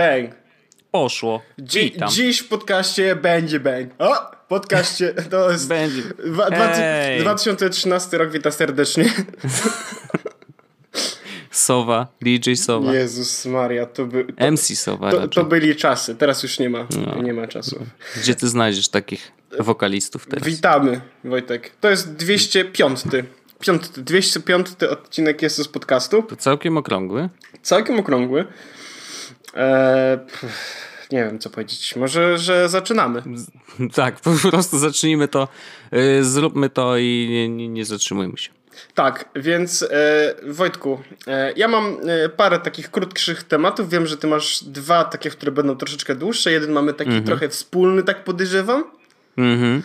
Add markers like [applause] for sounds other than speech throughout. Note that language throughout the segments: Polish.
Bang. Poszło. Dzi Witam. dziś w podcaście będzie bang. O! Podcaście to jest. Będzie. Dwa, dwa, Ej. 2013 rok, witam serdecznie. [laughs] Sowa, DJ Sowa. Jezus Maria, to, by, to, MC Sowa to, to byli czasy, teraz już nie ma. No. Nie ma czasu. Gdzie ty znajdziesz takich wokalistów teraz? Witamy, Wojtek. To jest 205. Piąty, 205 odcinek jest z podcastu. To całkiem okrągły. Całkiem okrągły. Eee, pff, nie wiem, co powiedzieć. Może, że zaczynamy. [laughs] Tak, po prostu zacznijmy to, y, zróbmy to i nie, nie, nie zatrzymujmy się. Tak, więc e, Wojtku, e, ja mam e, parę takich krótszych tematów. Wiem, że ty masz dwa takie, które będą troszeczkę dłuższe. Jeden mamy taki trochę wspólny, tak podejrzewam. Mhm.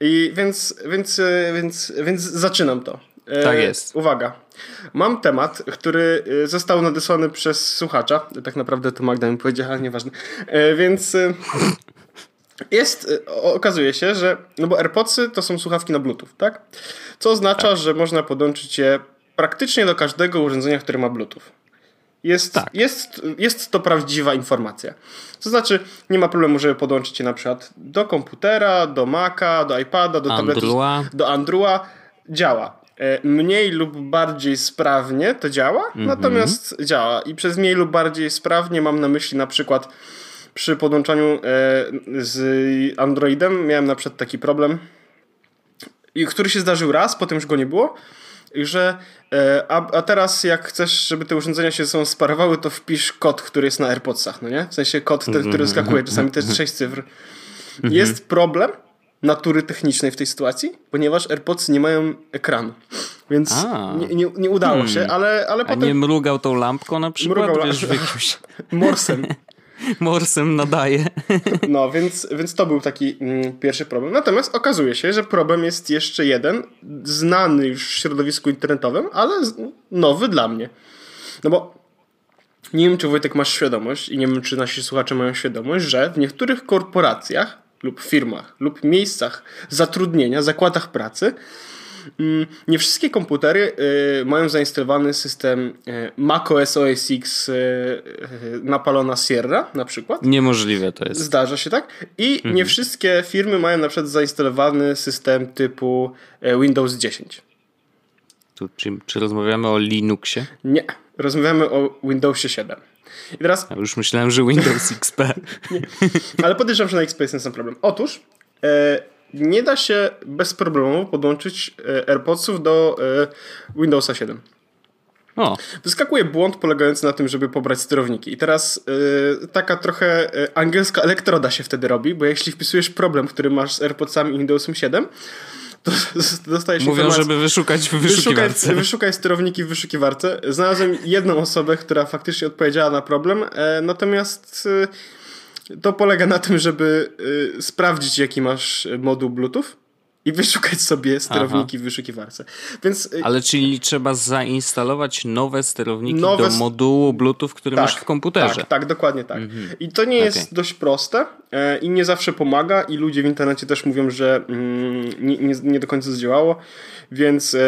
I więc, więc, e, więc, więc zaczynam to. E, Tak jest. Uwaga. Mam temat, który e, został nadesłany przez słuchacza. Tak naprawdę to Magda mi powiedziała, ale nieważne. E, Więc e, [laughs] jest, okazuje się, że, no bo AirPodsy to są słuchawki na Bluetooth, tak? Co oznacza, że można podłączyć je praktycznie do każdego urządzenia, które ma Bluetooth. Jest, Tak. jest, jest to prawdziwa informacja. To znaczy, nie ma problemu, żeby podłączyć je na przykład do komputera, do Maca, do iPada, do tabletu, Andrua. do Andrua. Działa. E, Mniej lub bardziej sprawnie to działa, Mhm. natomiast działa. I przez mniej lub bardziej sprawnie mam na myśli na przykład przy podłączaniu e, z Androidem miałem na przykład taki problem, który się zdarzył raz, potem już go nie było, że e, a, a teraz jak chcesz, żeby te urządzenia się ze sobą sparowały, to wpisz kod, który jest na AirPodsach, no nie? W sensie kod ten, który skakuje, czasami jest 6 cyfr. Jest problem natury technicznej w tej sytuacji, ponieważ AirPods nie mają ekranu. Więc A. nie, nie, nie udało się, ale, ale A potem nie mrugał tą lampką na przykład? Mrugał Wiesz, jakimś [laughs] morsem. [laughs] morsem nadaje. [laughs] No, więc, więc to był taki mm, pierwszy problem. Natomiast okazuje się, że problem jest jeszcze jeden, znany już w środowisku internetowym, ale nowy dla mnie. No bo nie wiem, czy Wojtek masz świadomość i nie wiem, czy nasi słuchacze mają świadomość, że w niektórych korporacjach lub firmach lub miejscach zatrudnienia, zakładach pracy Mm, Nie wszystkie komputery y, mają zainstalowany system y, macOS OS X y, napalona Sierra na przykład. Niemożliwe to jest. Zdarza się tak. I nie wszystkie firmy mają na przykład zainstalowany system typu Windows 10. Tu, czy, czy rozmawiamy o Linuxie? Nie. Rozmawiamy o Windowsie 7. I teraz, Ja już myślałem, że Windows XP. [laughs] ale podejrzewam, że na XP jest ten sam problem. Otóż e, nie da się bez problemu podłączyć e, AirPodsów do e, Windowsa 7. O, Wyskakuje błąd polegający na tym, żeby pobrać sterowniki. I teraz y, taka trochę y, angielska elektroda się wtedy robi, bo jeśli wpisujesz problem, który masz z AirPodsami i Windowsem 7, to [laughs] dostajesz mówią, informację. żeby wyszukać w Wyszukaj, wyszukiwarce. wyszukaj sterowniki w wyszukiwarce. Znalazłem jedną osobę, która faktycznie odpowiedziała na problem, e, natomiast e, to polega na tym, żeby e, sprawdzić, jaki masz moduł Bluetooth i wyszukać sobie sterowniki w wyszukiwarce. Więc e, Ale czyli trzeba zainstalować nowe sterowniki Nowe do modułu Bluetooth, który masz w komputerze. Mhm. Tak, tak, dokładnie tak. I to nie jest Okej. dość proste e, i nie zawsze pomaga i ludzie w internecie też mówią, że mm, nie, nie, nie do końca zdziałało, więc, e,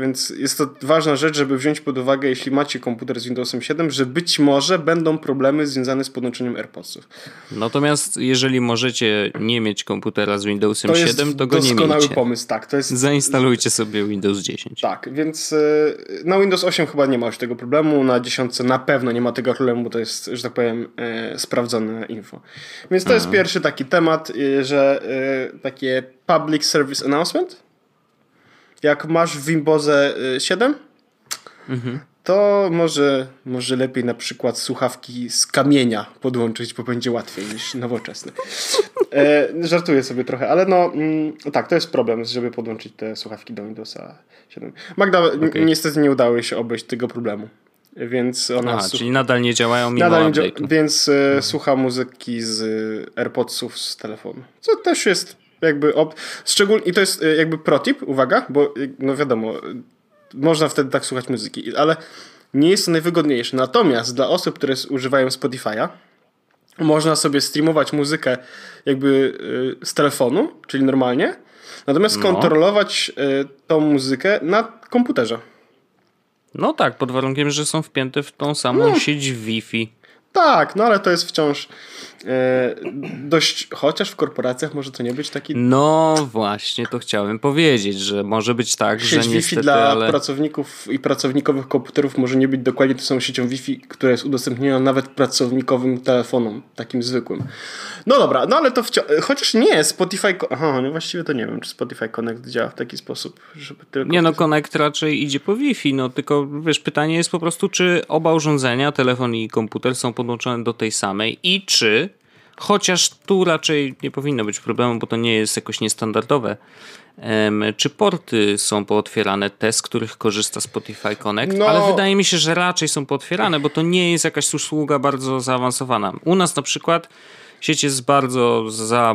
więc jest to ważna rzecz, żeby wziąć pod uwagę, jeśli macie komputer z Windowsem 7, że być może będą problemy związane z podłączeniem AirPodsów. Natomiast jeżeli możecie nie mieć komputera z Windowsem To jest 7, to go nie doskonały pomysł, tak. To jest Zainstalujcie sobie Windows 10. Tak, więc e, na Windows 8 chyba nie ma już tego problemu, na 10 na pewno nie ma tego problemu, bo to jest, że tak powiem, e, sprawdzone info. Więc to jest pierwszy taki temat, e, że takie public service announcement. Jak masz w Wimboze e, 7, to może, może lepiej na przykład słuchawki z kamienia podłączyć, bo będzie łatwiej niż nowoczesne. E, żartuję sobie trochę, ale no mm, tak, to jest problem, żeby podłączyć te słuchawki do Windowsa 7. Magda Okej. niestety nie udało się obejść tego problemu, więc ona Aha, czyli nadal nie działają mimo nadal nie dzia- więc e, słucha muzyki z AirPodsów z telefonu, co też jest jakby op- szczególnie i to jest e, jakby protip, uwaga, bo e, no wiadomo, można wtedy tak słuchać muzyki, ale nie jest to najwygodniejsze. Natomiast dla osób, które używają Spotify'a, można sobie streamować muzykę jakby y, z telefonu, czyli normalnie, natomiast No. kontrolować y, tą muzykę na komputerze. No tak, pod warunkiem, że są wpięte w tą samą sieć Wi-Fi. Tak, no ale to jest wciąż e, dość, chociaż w korporacjach może to nie być taki... No właśnie, to chciałem powiedzieć, że może być tak, Sieć że Wi-Fi niestety, dla ale... pracowników i pracownikowych komputerów może nie być dokładnie tą samą siecią Wi-Fi, która jest udostępniona nawet pracownikowym telefonom, takim zwykłym. No dobra, no ale to wciąż, chociaż nie, Spotify, aha, no właściwie to nie wiem, czy Spotify Connect działa w taki sposób, żeby tylko... Nie no, Connect raczej idzie po Wi-Fi, no tylko wiesz, pytanie jest po prostu, czy oba urządzenia, telefon i komputer są podłączone do tej samej i czy, chociaż tu raczej nie powinno być problemu, bo to nie jest jakoś niestandardowe, czy porty są pootwierane, te, z których korzysta Spotify Connect, No. ale wydaje mi się, że raczej są pootwierane, bo to nie jest jakaś usługa bardzo zaawansowana. U nas na przykład sieć jest bardzo za,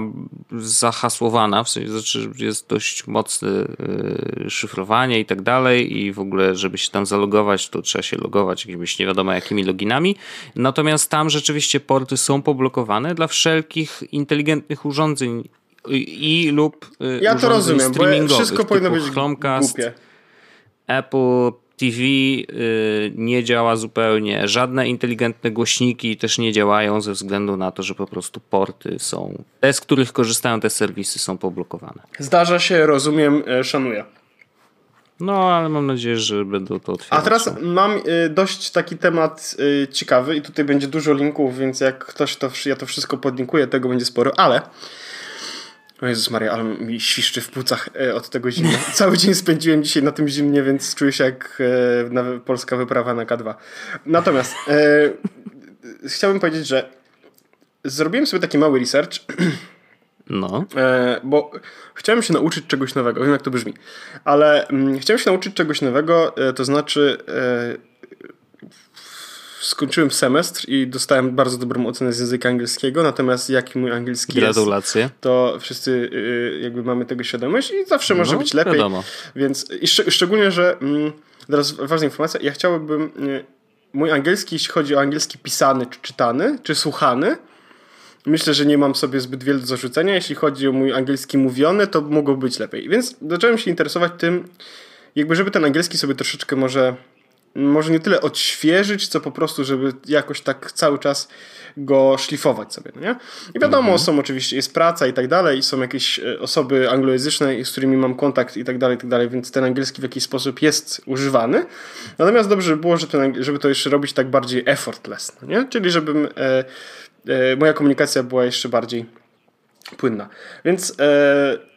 zahasłowana, w sensie znaczy jest dość mocne y, szyfrowanie i tak dalej i w ogóle, żeby się tam zalogować, to trzeba się logować jakimiś nie wiadomo jakimi loginami. Natomiast tam rzeczywiście porty są poblokowane dla wszelkich inteligentnych urządzeń i, i lub y, Ja to rozumiem, bo wszystko powinno być Chromecast, głupie. Apple TV y, nie działa zupełnie, żadne inteligentne głośniki też nie działają ze względu na to, że po prostu porty są, te z których korzystają te serwisy są poblokowane. Zdarza się, rozumiem, e, szanuję. No, ale mam nadzieję, że będą to otwierać. A teraz mam y, dość taki temat y, ciekawy i tutaj będzie dużo linków, więc jak ktoś to, ja to wszystko podlinkuję, tego będzie sporo, ale o Jezus Maria, ale mi świszczy w płucach y, od tego zimna. [laughs] Cały dzień spędziłem dzisiaj na tym zimnie, więc czuję się jak na, polska wyprawa na K2. Natomiast y, chciałbym powiedzieć, że zrobiłem sobie taki mały research No, E, bo chciałem się nauczyć czegoś nowego. Wiem, jak to brzmi, ale mm, chciałem się nauczyć czegoś nowego, e, to znaczy e, skończyłem semestr i dostałem bardzo dobrą ocenę z języka angielskiego, natomiast jaki mój angielski jest, gratulacje. to wszyscy e, jakby mamy tego świadomość i zawsze może No, być lepiej. wiadomo. Więc i szcz- szczególnie, że mm, teraz ważna informacja, ja chciałbym e, mój angielski, jeśli chodzi o angielski pisany czy czytany, czy słuchany, Myślę, że nie mam sobie zbyt wiele do zarzucenia. Jeśli chodzi o mój angielski mówiony, to mogło być lepiej. Więc zacząłem się interesować tym, jakby żeby ten angielski sobie troszeczkę może, może nie tyle odświeżyć, co po prostu, żeby jakoś tak cały czas go szlifować sobie, no nie? I wiadomo, są oczywiście, jest praca i tak dalej, są jakieś e, osoby anglojęzyczne, z którymi mam kontakt i tak dalej, i tak dalej, więc ten angielski w jakiś sposób jest używany. Natomiast dobrze by było, żeby, ten, żeby to jeszcze robić tak bardziej effortless, no nie? Czyli żebym e, e, moja komunikacja była jeszcze bardziej płynna. Więc e,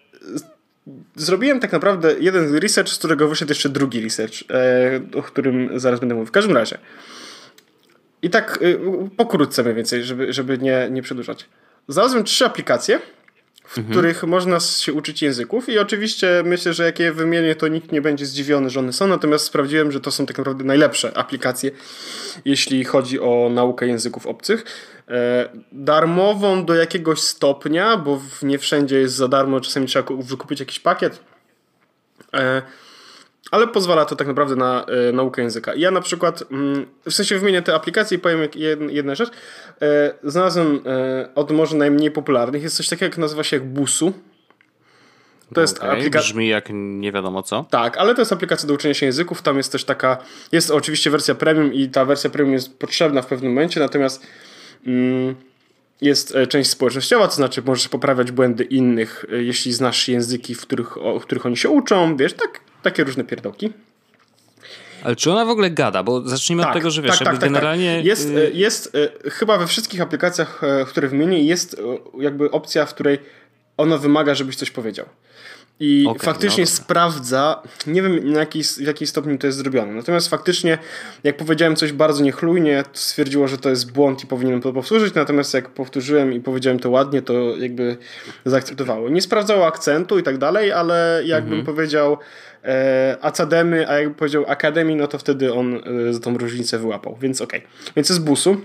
zrobiłem tak naprawdę jeden research, z którego wyszedł jeszcze drugi research, e, o którym zaraz będę mówił. W każdym razie. I tak y, pokrótce mniej więcej, żeby, żeby nie, nie przedłużać. Znalazłem trzy aplikacje, w których można się uczyć języków i oczywiście myślę, że jak je wymienię, to nikt nie będzie zdziwiony, że one są, natomiast sprawdziłem, że to są tak naprawdę najlepsze aplikacje, jeśli chodzi o naukę języków obcych. E, darmową do jakiegoś stopnia, bo nie wszędzie jest za darmo, czasami trzeba ku- wykupić jakiś pakiet. Ale pozwala to tak naprawdę na e, naukę języka. Ja na przykład, mm, w sensie wymienię te aplikacje i powiem jak jed, jedna rzecz. E, znalazłem e, od może najmniej popularnych. Jest coś takiego, jak nazywa się jak Busu. To jest Okej, aplikacja. Brzmi jak nie wiadomo co. Tak, ale to jest aplikacja do uczenia się języków. Tam jest też taka. Jest oczywiście wersja premium i ta wersja premium jest potrzebna w pewnym momencie, natomiast mm, jest część społecznościowa, to znaczy możesz poprawiać błędy innych, jeśli znasz języki, w których, o, w których oni się uczą. Wiesz, tak, takie różne pierdołki. Ale czy ona w ogóle gada? Bo zacznijmy od tego, że wiesz, jakby generalnie... Jest, y, e, jest e, chyba we wszystkich aplikacjach, które wymienię, jest jakby opcja, w której ona wymaga, żebyś coś powiedział. I Okej, faktycznie no sprawdza, nie wiem na jaki, w jakim stopniu to jest zrobione. Natomiast faktycznie, jak powiedziałem coś bardzo niechlujnie, stwierdziło, że to jest błąd i powinienem to powtórzyć. Natomiast jak powtórzyłem i powiedziałem to ładnie, to jakby zaakceptowało. Nie sprawdzało akcentu i tak dalej, ale jakbym Mhm. powiedział e, academy, a jakbym powiedział akademii, no to wtedy on e, tą różnicę wyłapał. Więc okej. Więc jest busu.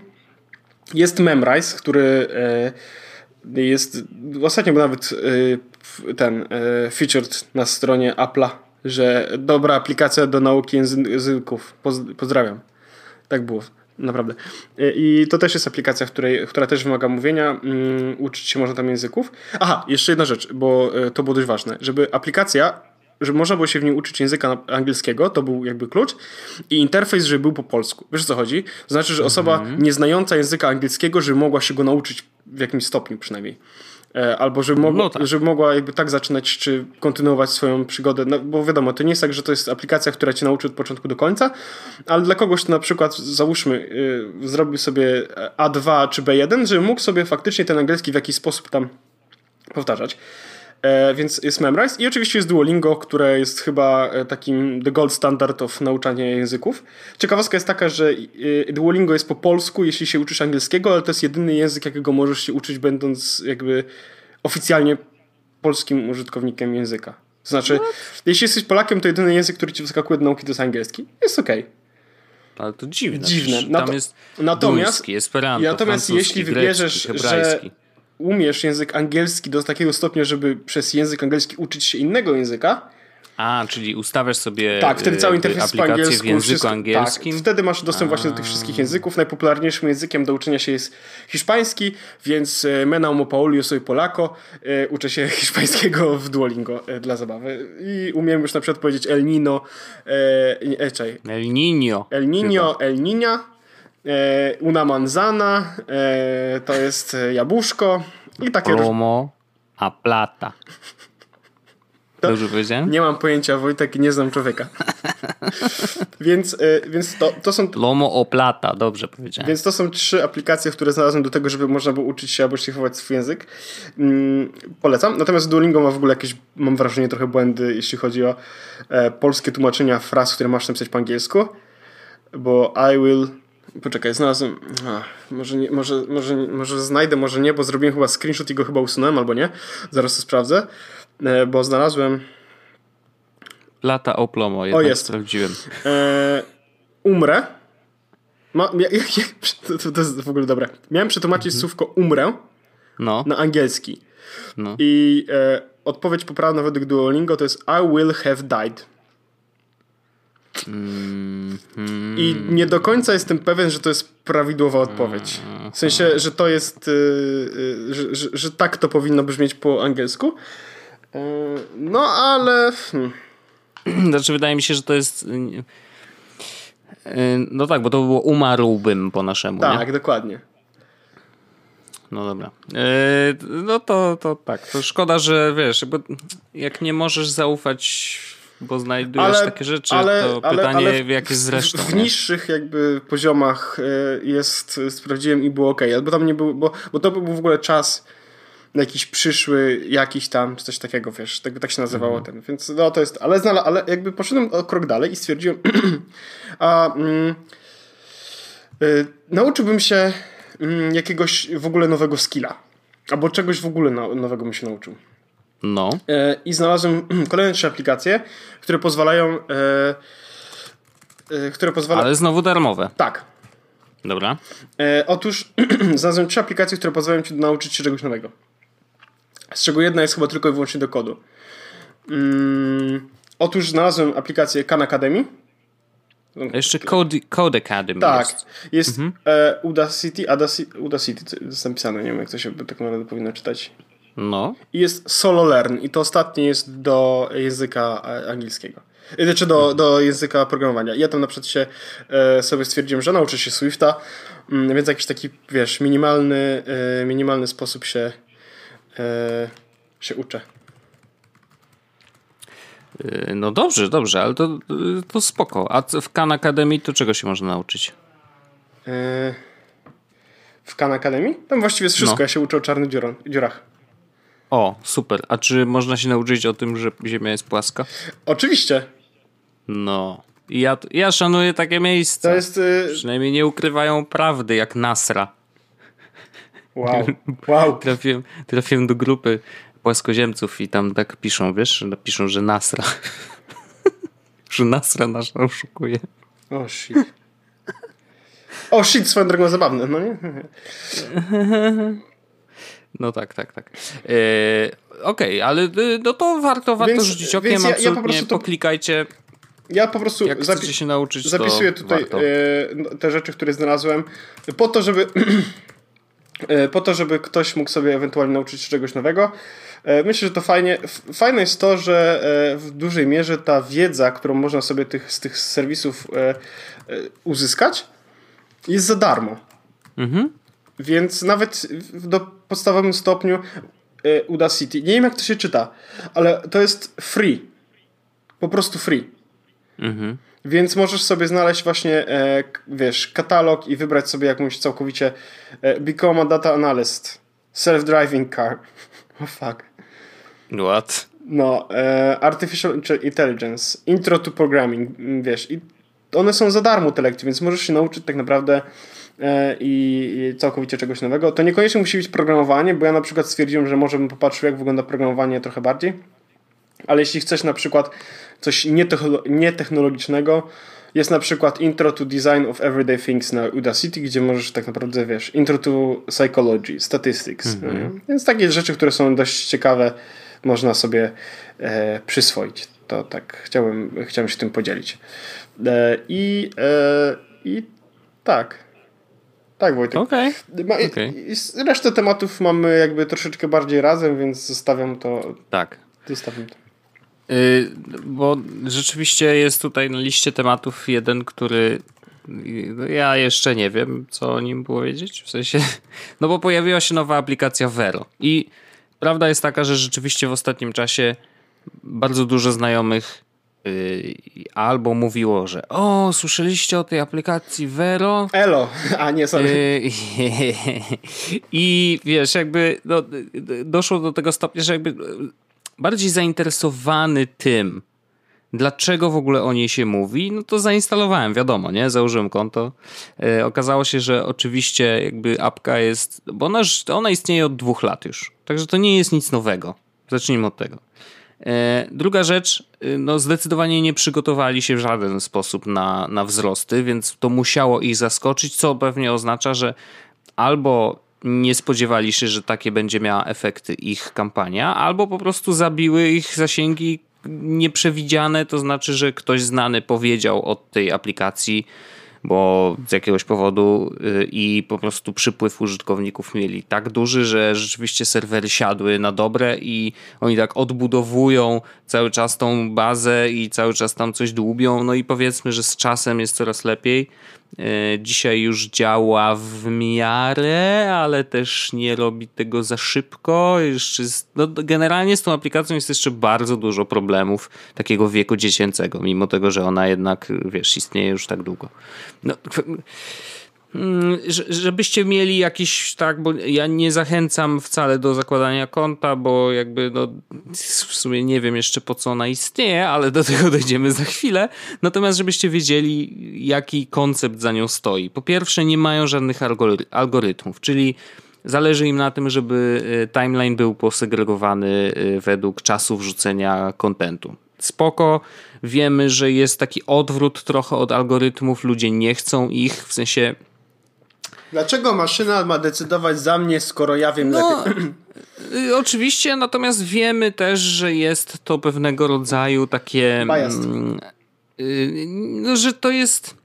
Jest Memrise, który e, jest ostatnio nawet e, ten e, featured na stronie Apple'a, że dobra aplikacja do nauki języ- języków. Poz- pozdrawiam. Tak było. Naprawdę. E, I to też jest aplikacja, w której, która też wymaga mówienia. Mm, uczyć się można tam języków. Aha, jeszcze jedna rzecz, bo e, to było dość ważne. Żeby aplikacja żeby można było się w nim uczyć języka angielskiego, to był jakby klucz, i interfejs, żeby był po polsku. Wiesz o co chodzi? Znaczy, że osoba mhm. nieznająca języka angielskiego, żeby mogła się go nauczyć w jakimś stopniu przynajmniej. E, albo żeby, mogła, no tak. żeby mogła jakby tak zaczynać, czy kontynuować swoją przygodę, no, bo wiadomo, to nie jest tak, że to jest aplikacja, która cię nauczy od początku do końca, ale dla kogoś to na przykład, załóżmy, yy, zrobił sobie A2 czy B1, żeby mógł sobie faktycznie ten angielski w jakiś sposób tam powtarzać. E, więc jest Memrise i oczywiście jest Duolingo, które jest chyba e, takim the gold standard of nauczania języków. Ciekawostka jest taka, że e, Duolingo jest po polsku, jeśli się uczysz angielskiego, ale to jest jedyny język, jakiego możesz się uczyć będąc jakby oficjalnie polskim użytkownikiem języka. To znaczy, What? jeśli jesteś Polakiem, to jedyny język, który ci wyskakuje do nauki to jest angielski. Jest okej. Okay. Ale to dziwne. Dziwne. Nato- tam jest natomiast, duński, esperanto, natomiast jeśli wybierzesz, że umiesz język angielski do takiego stopnia, żeby przez język angielski uczyć się innego języka. A, czyli ustawiasz sobie tak, wtedy cały interfejs jest po angielsku, w języku wszystko, angielskim. Tak, wtedy masz dostęp A. właśnie do tych wszystkich języków. Najpopularniejszym językiem do uczenia się jest hiszpański, więc e, me naumo Paulio soy Polako. E, uczę się [laughs] hiszpańskiego w Duolingo e, dla zabawy. I umiem już na przykład powiedzieć El Nino. E, e, El Niño. El Niño, El Niña. E, una manzana, e, to jest jabłuszko i takie... Plomo a plata. To, Dobrze powiedziałem? Nie mam pojęcia, Wojtek, nie znam człowieka. [laughs] więc e, więc to, to są... Lomo o plata, dobrze powiedziałem. Więc to są trzy aplikacje, które znalazłem do tego, żeby można było uczyć się albo szlifować swój język. Mm, polecam. Natomiast Duolingo ma w ogóle jakieś, mam wrażenie, trochę błędy, jeśli chodzi o e, polskie tłumaczenia fraz, które masz napisać po angielsku. Bo I will Poczekaj, znalazłem. Może, nie, może, może, może znajdę, może nie, bo zrobiłem chyba screenshot i go chyba usunąłem, albo nie. Zaraz to sprawdzę, e, bo znalazłem. Lata Oplomo, jednak o, jest. sprawdziłem. E, umrę. Ma, ja, [laughs] ja, to, to, jest w ogóle dobre. Miałem przetłumaczyć mhm. słówko umrę no. na angielski. No. I e, odpowiedź poprawna według Duolingo to jest I will have died. I nie do końca jestem pewien, że to jest prawidłowa odpowiedź. W sensie, że to jest, yy, że, że, że, tak to powinno brzmieć po angielsku. Yy, no ale. Hmm. [clears throat] Znaczy, wydaje mi się, że to jest. No tak, bo to było umarłbym po naszemu. Tak, nie? dokładnie. No dobra. No to, to tak. To szkoda, że wiesz, bo jak nie możesz zaufać bo znajdujesz ale, takie rzeczy, ale, to ale, pytanie ale w, jak jest zresztą. W, w niższych jakby poziomach e, jest, sprawdziłem i było ok, albo tam nie było, bo, bo to był w ogóle czas na jakiś przyszły, jakiś tam, coś takiego, wiesz, tak, tak się nazywało mhm. ten, więc no to jest, ale znalazłem, ale jakby poszedłem o krok dalej i stwierdziłem, [clears throat] a mm, y, nauczyłbym się mm, jakiegoś w ogóle nowego skilla, albo czegoś w ogóle nowego bym się nauczył. No. E, I znalazłem [clears throat] kolejne trzy aplikacje, które pozwalają. E, e, które pozwalają. Ale znowu darmowe. Tak. Dobra. Otóż [clears throat] znalazłem trzy aplikacje, które pozwalają ci nauczyć się czegoś nowego. Z czego jedna jest chyba tylko i wyłącznie do kodu. Mm, otóż znalazłem aplikację Khan Academy. Jeszcze Code, Code Academy. Tak. Jest, jest mhm. Udacity, Udacity, Udacity, jest napisane, nie wiem jak to się tak naprawdę powinno czytać. No. I jest solo learn i to ostatnie jest do języka e, angielskiego. E, znaczy do, do języka programowania. Ja tam na przykład się e, sobie stwierdziłem, że nauczę się Swifta, mm, więc jakiś taki, wiesz, minimalny, e, minimalny sposób się, e, się uczę. E, no dobrze, dobrze, ale to, to spoko. A w Khan Academy to czego się można nauczyć? w Khan Academy? Tam właściwie jest wszystko. No. Ja się uczę o czarnych dziurach. O, super. A czy można się nauczyć o tym, że Ziemia jest płaska? Oczywiście. No. Ja, ja szanuję takie miejsca. To jest. Y... Przynajmniej nie ukrywają prawdy, jak Nasra. Wow. [laughs] wow. trafiłem, trafiłem do grupy płaskoziemców i tam tak piszą, wiesz, piszą, że Nasra. [laughs] że Nasra nas oszukuje. O oh, shit. O oh, shit, swoją drogą zabawne, no nie? [laughs] No tak, tak, tak. E, Okej, okay, ale y, no to warto, warto więc, rzucić okiem, więc ja, absolutnie ja po to, poklikajcie. Ja po prostu jak zapi- się nauczyć, zapisuję tutaj e, te rzeczy, które znalazłem po to, żeby [clears throat] e, po to, żeby ktoś mógł sobie ewentualnie nauczyć się czegoś nowego. Myślę, że to fajnie. Fajne jest to, że w dużej mierze ta wiedza, którą można sobie tych, z tych serwisów uzyskać, jest za darmo. Mhm. Więc nawet do podstawowym stopniu Udacity, nie wiem jak to się czyta, ale to jest free. Po prostu free. Mhm. Więc możesz sobie znaleźć właśnie, e, wiesz, katalog i wybrać sobie jakąś całkowicie e, Become a Data Analyst. Self-driving car. [laughs] Oh fuck. What? No, e, Artificial Intelligence, Intro to Programming, wiesz, i one są za darmo te lekcje, więc możesz się nauczyć tak naprawdę i, i, całkowicie czegoś nowego. To niekoniecznie musi być programowanie, bo ja na przykład stwierdziłem, że może bym popatrzył, jak wygląda programowanie trochę bardziej. Ale jeśli chcesz na przykład coś nietechnologicznego, jest na przykład Intro to Design of Everyday Things na Udacity, gdzie możesz tak naprawdę, wiesz, Intro to Psychology, Statistics. Mm-hmm. Więc takie rzeczy, które są dość ciekawe, można sobie e, przyswoić. To tak, chciałbym, chciałem się tym podzielić. E, I, e, I tak. Tak, Wojtek. Okay. Ma, okay. Resztę tematów mamy jakby troszeczkę bardziej razem, więc zostawiam to. Tak. Zostawiam to. Y, bo rzeczywiście jest tutaj na liście tematów jeden, który ja jeszcze nie wiem, co o nim powiedzieć. W sensie, [laughs] no bo pojawiła się nowa aplikacja Vero. I prawda jest taka, że rzeczywiście w ostatnim czasie bardzo dużo znajomych albo mówiło, że o, słyszeliście o tej aplikacji Vero? Elo, a nie, sorry. Y, [laughs] I wiesz, jakby no, doszło do tego stopnia, że jakby bardziej zainteresowany tym, dlaczego w ogóle o niej się mówi, no to zainstalowałem, wiadomo, nie? Założyłem konto. Okazało się, że oczywiście jakby apka jest, bo ona, ona istnieje od dwóch lat już, także to nie jest nic nowego. Zacznijmy od tego. E, druga rzecz, e, no zdecydowanie nie przygotowali się w żaden sposób na, na wzrosty, więc to musiało ich zaskoczyć, co pewnie oznacza, że albo nie spodziewali się, że takie będzie miała efekty ich kampania, albo po prostu zabiły ich zasięgi nieprzewidziane, to znaczy, że ktoś znany powiedział od tej aplikacji, bo z jakiegoś powodu y, i po prostu przypływ użytkowników mieli tak duży, że rzeczywiście serwery siadły na dobre i oni tak odbudowują cały czas tą bazę i cały czas tam coś dłubią, no i powiedzmy, że z czasem jest coraz lepiej. E, dzisiaj już działa w miarę, ale też nie robi tego za szybko. Jeszcze jest, no generalnie z tą aplikacją jest jeszcze bardzo dużo problemów takiego wieku dziecięcego, mimo tego, że ona jednak, wiesz, istnieje już tak długo. No, żebyście mieli jakiś, tak, bo ja nie zachęcam wcale do zakładania konta, bo jakby no, w sumie nie wiem jeszcze po co ona istnieje, ale do tego dojdziemy za chwilę. Natomiast żebyście wiedzieli, jaki koncept za nią stoi. Po pierwsze, nie mają żadnych algorytmów, czyli zależy im na tym, żeby y, timeline był posegregowany y, według czasu wrzucenia kontentu. Spoko, wiemy, że jest taki odwrót trochę od algorytmów, ludzie nie chcą ich, w sensie Dlaczego maszyna ma decydować za mnie, skoro ja wiem no, lepiej? [clears throat] Y, oczywiście, natomiast wiemy też, że jest to pewnego rodzaju takie. Mm, y, no, że to jest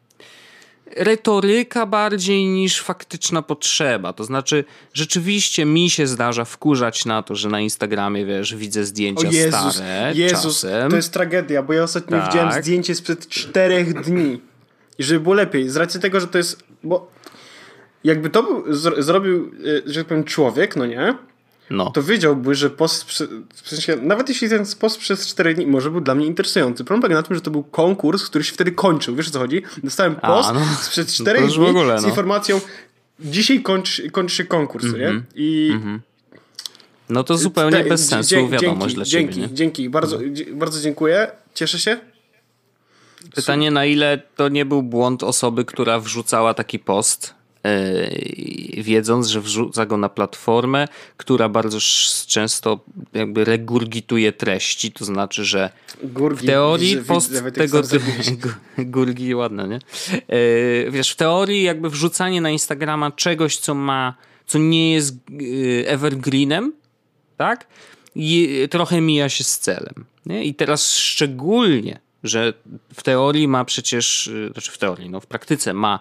retoryka bardziej niż faktyczna potrzeba. To znaczy, rzeczywiście mi się zdarza wkurzać na to, że na Instagramie, wiesz, widzę zdjęcia o Jezus, stare. Jezus, czasem. to jest tragedia, bo ja ostatnio tak. widziałem zdjęcie sprzed czterech dni. I żeby było lepiej, z racji tego, że to jest. Bo jakby to był, zrobił, e, że tak powiem, człowiek, no nie? No. To wiedziałby, że post, w sensie, nawet jeśli ten post przez 4 dni może był dla mnie interesujący. Problem polega na tym, że to był konkurs, który się wtedy kończył. Wiesz o co chodzi? Dostałem post A, no. sprzed 4 no dni ogóle, no. z informacją dzisiaj kończy, kończy się konkurs, mm -hmm. nie? Mhm. I... Mm -hmm. No to zupełnie bez sensu wiadomość dla ciebie. Dzięki, dzięki. Bardzo, bardzo dziękuję. Cieszę się. Pytanie, na ile to nie był błąd osoby, która wrzucała taki post wiedząc, że wrzuca go na platformę, która bardzo często jakby regurgituje treści, to znaczy, że Gurgi, w teorii post tego [laughs] gurgi ładne, nie? E, wiesz, w teorii jakby wrzucanie na Instagrama czegoś, co ma, co nie jest e, evergreenem, tak? I trochę mija się z celem. Nie? I teraz szczególnie że w teorii ma przecież, y, znaczy w teorii, no w praktyce ma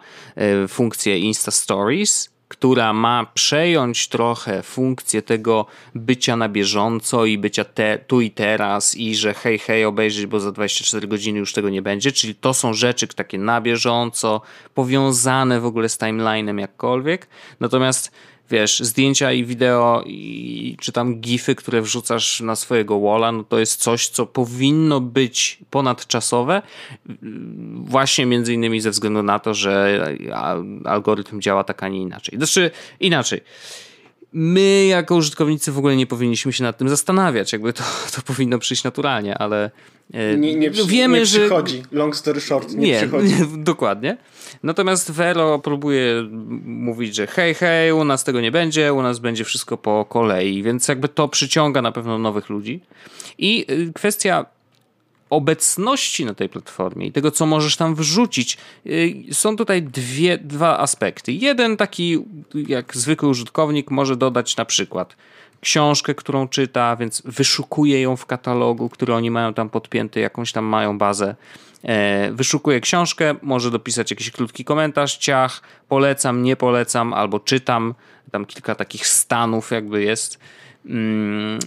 y, funkcję Insta Stories, która ma przejąć trochę funkcję tego bycia na bieżąco i bycia te, tu i teraz i że hej, hej, obejrzeć, bo za 24 godziny już tego nie będzie, czyli to są rzeczy takie na bieżąco, powiązane w ogóle z timeline'em jakkolwiek, natomiast wiesz, zdjęcia i wideo i czy tam gify, które wrzucasz na swojego walla, no to jest coś, co powinno być ponadczasowe, właśnie między innymi ze względu na to, że algorytm działa tak, a nie inaczej. Znaczy, inaczej. My jako użytkownicy w ogóle nie powinniśmy się nad tym zastanawiać, jakby to, to powinno przyjść naturalnie, ale e, nie, nie, przy, wiemy, nie przychodzi. Że... Long story short, nie, nie przychodzi. Nie, [laughs] dokładnie. Natomiast Vero próbuje mówić, że hej, hej, u nas tego nie będzie, u nas będzie wszystko po kolei, więc jakby to przyciąga na pewno nowych ludzi. I y, kwestia obecności na tej platformie i tego, co możesz tam wrzucić, y, są tutaj dwie, dwa aspekty. Jeden taki, jak zwykły użytkownik może dodać na przykład książkę, którą czyta, więc wyszukuje ją w katalogu, który oni mają tam podpięty, jakąś tam mają bazę. E, wyszukuje książkę, może dopisać jakiś krótki komentarz, ciach, polecam, nie polecam, albo czytam. Tam kilka takich stanów jakby jest. Mm,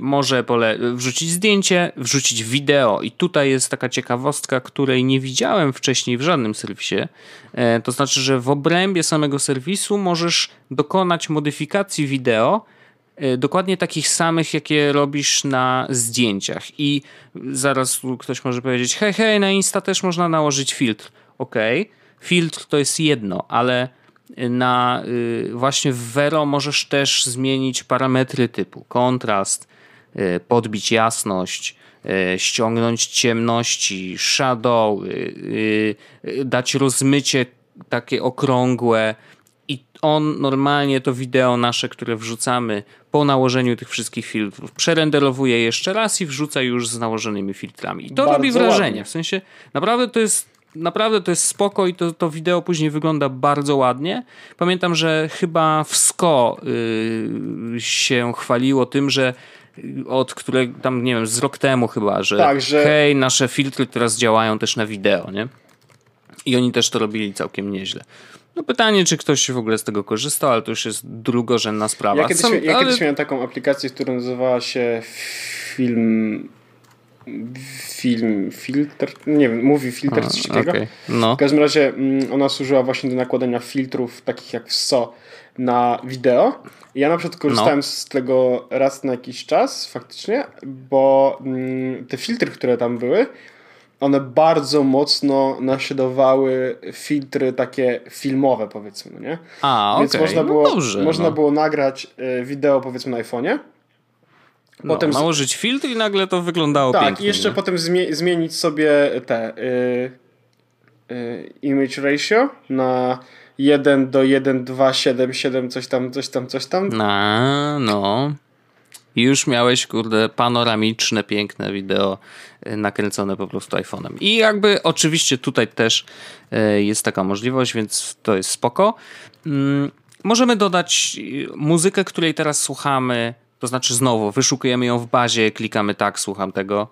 może pole wrzucić zdjęcie, wrzucić wideo i tutaj jest taka ciekawostka, której nie widziałem wcześniej w żadnym serwisie. E, to znaczy, że w obrębie samego serwisu możesz dokonać modyfikacji wideo dokładnie takich samych, jakie robisz na zdjęciach. I zaraz ktoś może powiedzieć, hej, hej, na Insta też można nałożyć filtr. Ok, filtr to jest jedno, ale na y, właśnie w Vero możesz też zmienić parametry typu kontrast, y, podbić jasność, y, ściągnąć ciemności, shadow, dać rozmycie takie okrągłe on normalnie to wideo nasze, które wrzucamy po nałożeniu tych wszystkich filtrów, przerenderowuje jeszcze raz i wrzuca już z nałożonymi filtrami. I to Bardzo robi wrażenie. Ładnie. W sensie naprawdę to jest naprawdę to jest spoko i to, to wideo później wygląda bardzo ładnie. Pamiętam, że chyba w SKO yy, się chwaliło tym, że od którego tam, nie wiem, z rok temu chyba, że, tak, że hej, nasze filtry teraz działają też na wideo, nie? I oni też to robili całkiem nieźle. No pytanie, czy ktoś w ogóle z tego korzystał, ale to już jest drugorzędna sprawa. Ja kiedyś, Są, ja ale... kiedyś miałem taką aplikację, która nazywała się Film film, filtr, nie wiem, mówi filtr, A, coś takiego. Okay. No. W każdym razie mm, ona służyła właśnie do nakładania filtrów, takich jak w SO, na wideo. Ja na przykład korzystałem no. z tego raz na jakiś czas, faktycznie, bo mm, te filtry, które tam były, one bardzo mocno naśladowały filtry takie filmowe, powiedzmy, nie? A, Więc okay. można było, no dobrze, można no. było nagrać y, wideo, powiedzmy, na iPhone'ie no, potem nałożyć filtr i nagle to wyglądało tak, pięknie. Tak, i jeszcze nie? potem zmie zmienić sobie te y, y, image ratio na 1 do 1, 2, 7, 7, coś tam, coś tam, coś tam. A, no. I już miałeś, kurde, panoramiczne, piękne wideo y, nakręcone po prostu iPhone'em. I jakby oczywiście tutaj też y, jest taka możliwość, więc to jest spoko. Mm, możemy dodać y, muzykę, której teraz słuchamy, to znaczy znowu wyszukujemy ją w bazie, klikamy tak, słucham tego.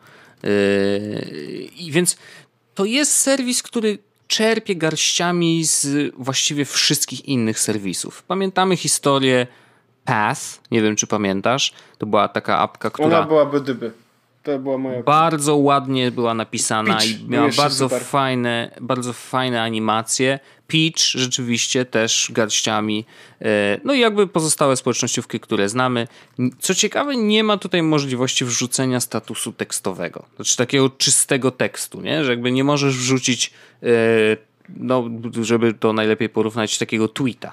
I więc to jest serwis, który czerpie garściami z właściwie wszystkich innych serwisów. Pamiętamy historię Path, nie wiem czy pamiętasz, to była taka apka, która... Ona była bydyby. To była moja. Bardzo ładnie była napisana Peach, i miała bardzo fajne, bardzo fajne animacje. Peach rzeczywiście też garściami. E, no i jakby pozostałe społecznościówki, które znamy. Co ciekawe, nie ma tutaj możliwości wrzucenia statusu tekstowego. Znaczy takiego czystego tekstu, nie? Że jakby nie możesz wrzucić, e, no, żeby to najlepiej porównać, takiego tweeta.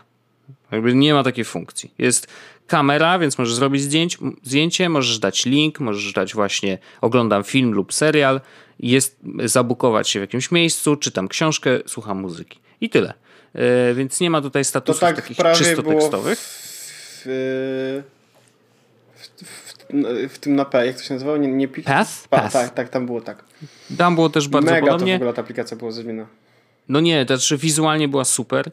Jakby nie ma takiej funkcji. Jest kamera, więc możesz zrobić zdjęć, zdjęcie, możesz dać link, możesz dać właśnie oglądam film lub serial, jest zabukować się w jakimś miejscu, czytam książkę, słucham muzyki. I tyle. Yy, więc nie ma tutaj statusów tak takich czysto tekstowych. W, w, w, w, tym na P, jak to się nazywało? Nie, nie Path? Pa, Path. Tak, tak, tam było tak. Tam było też bardzo Mega podobnie. to w ogóle ta aplikacja była zrobiona. No nie, to znaczy wizualnie była super.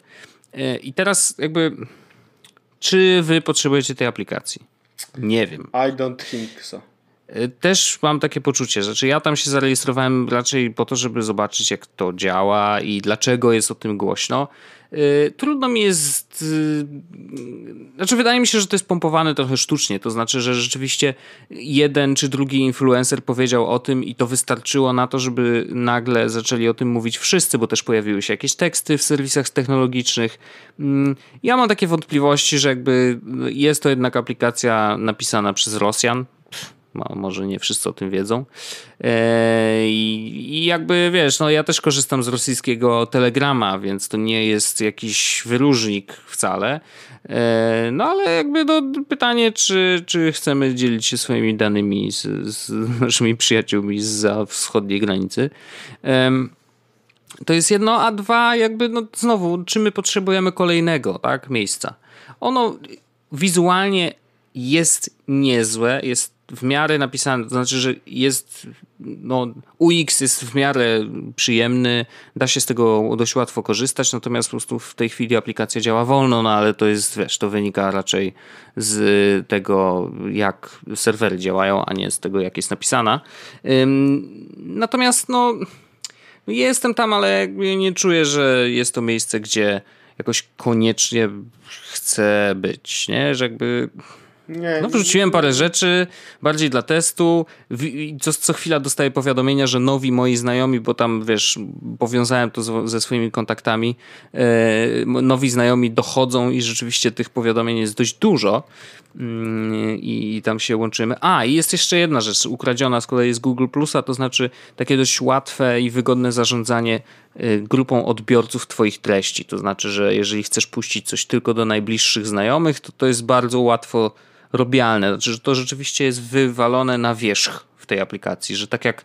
Yy, I teraz jakby czy wy potrzebujecie tej aplikacji? Nie wiem. I don't think so. Y, też mam takie poczucie, że ja tam się zarejestrowałem raczej po to, żeby zobaczyć, jak to działa i dlaczego jest o tym głośno. Y, trudno mi jest. Y, znaczy, wydaje mi się, że to jest pompowane trochę sztucznie. To znaczy, że rzeczywiście jeden czy drugi influencer powiedział o tym i to wystarczyło na to, żeby nagle zaczęli o tym mówić wszyscy, bo też pojawiły się jakieś teksty w serwisach technologicznych. Mm, ja mam takie wątpliwości, że jakby jest to jednak aplikacja napisana przez Rosjan może nie wszyscy o tym wiedzą. E, I jakby wiesz, no ja też korzystam z rosyjskiego telegrama, więc to nie jest jakiś wyróżnik wcale. E, no ale jakby no, pytanie, czy, czy chcemy dzielić się swoimi danymi z, z naszymi przyjaciółmi za wschodniej granicy. To jest jedno, a dwa, jakby no znowu, czy my potrzebujemy kolejnego tak, miejsca. Ono wizualnie jest niezłe, jest w miarę napisane, to znaczy, że jest no, UX jest w miarę przyjemny, da się z tego dość łatwo korzystać, natomiast po prostu w tej chwili aplikacja działa wolno, no ale to jest, wiesz, to wynika raczej z tego, jak serwery działają, a nie z tego, jak jest napisana. Natomiast, no, jestem tam, ale nie czuję, że jest to miejsce, gdzie jakoś koniecznie chcę być, nie? Że jakby nie, no wrzuciłem parę rzeczy, bardziej dla testu. Co, co chwila dostaję powiadomienia, że nowi moi znajomi, bo tam wiesz, powiązałem to z, ze swoimi kontaktami, e, nowi znajomi dochodzą i rzeczywiście tych powiadomień jest dość dużo mm, i tam się łączymy. A, i jest jeszcze jedna rzecz ukradziona z kolei z Google Plusa, to znaczy takie dość łatwe i wygodne zarządzanie e, grupą odbiorców Twoich treści. To znaczy, że jeżeli chcesz puścić coś tylko do najbliższych znajomych, to to jest bardzo łatwo robialne. Znaczy, że to rzeczywiście jest wywalone na wierzch w tej aplikacji, że tak jak y,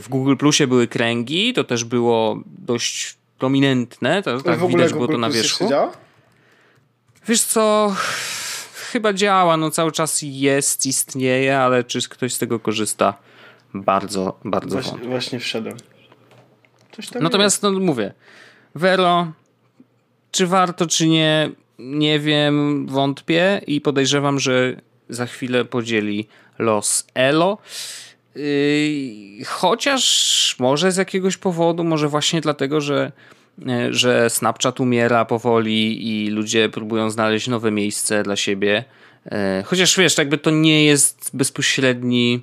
w Google Plusie były kręgi, to też było dość prominentne, to, tak widać było to na wierzchu. Wiesz co, chyba działa, no cały czas jest, istnieje, ale czy ktoś z tego korzysta? Bardzo, bardzo Właśnie, właśnie wszedłem. Natomiast, jest. no mówię, Vero, czy warto, czy nie, nie wiem, wątpię i podejrzewam, że za chwilę podzieli los Elo. Yy, chociaż może z jakiegoś powodu, może właśnie dlatego, że, yy, że Snapchat umiera powoli i ludzie próbują znaleźć nowe miejsce dla siebie. Yy, chociaż wiesz, jakby to nie jest bezpośredni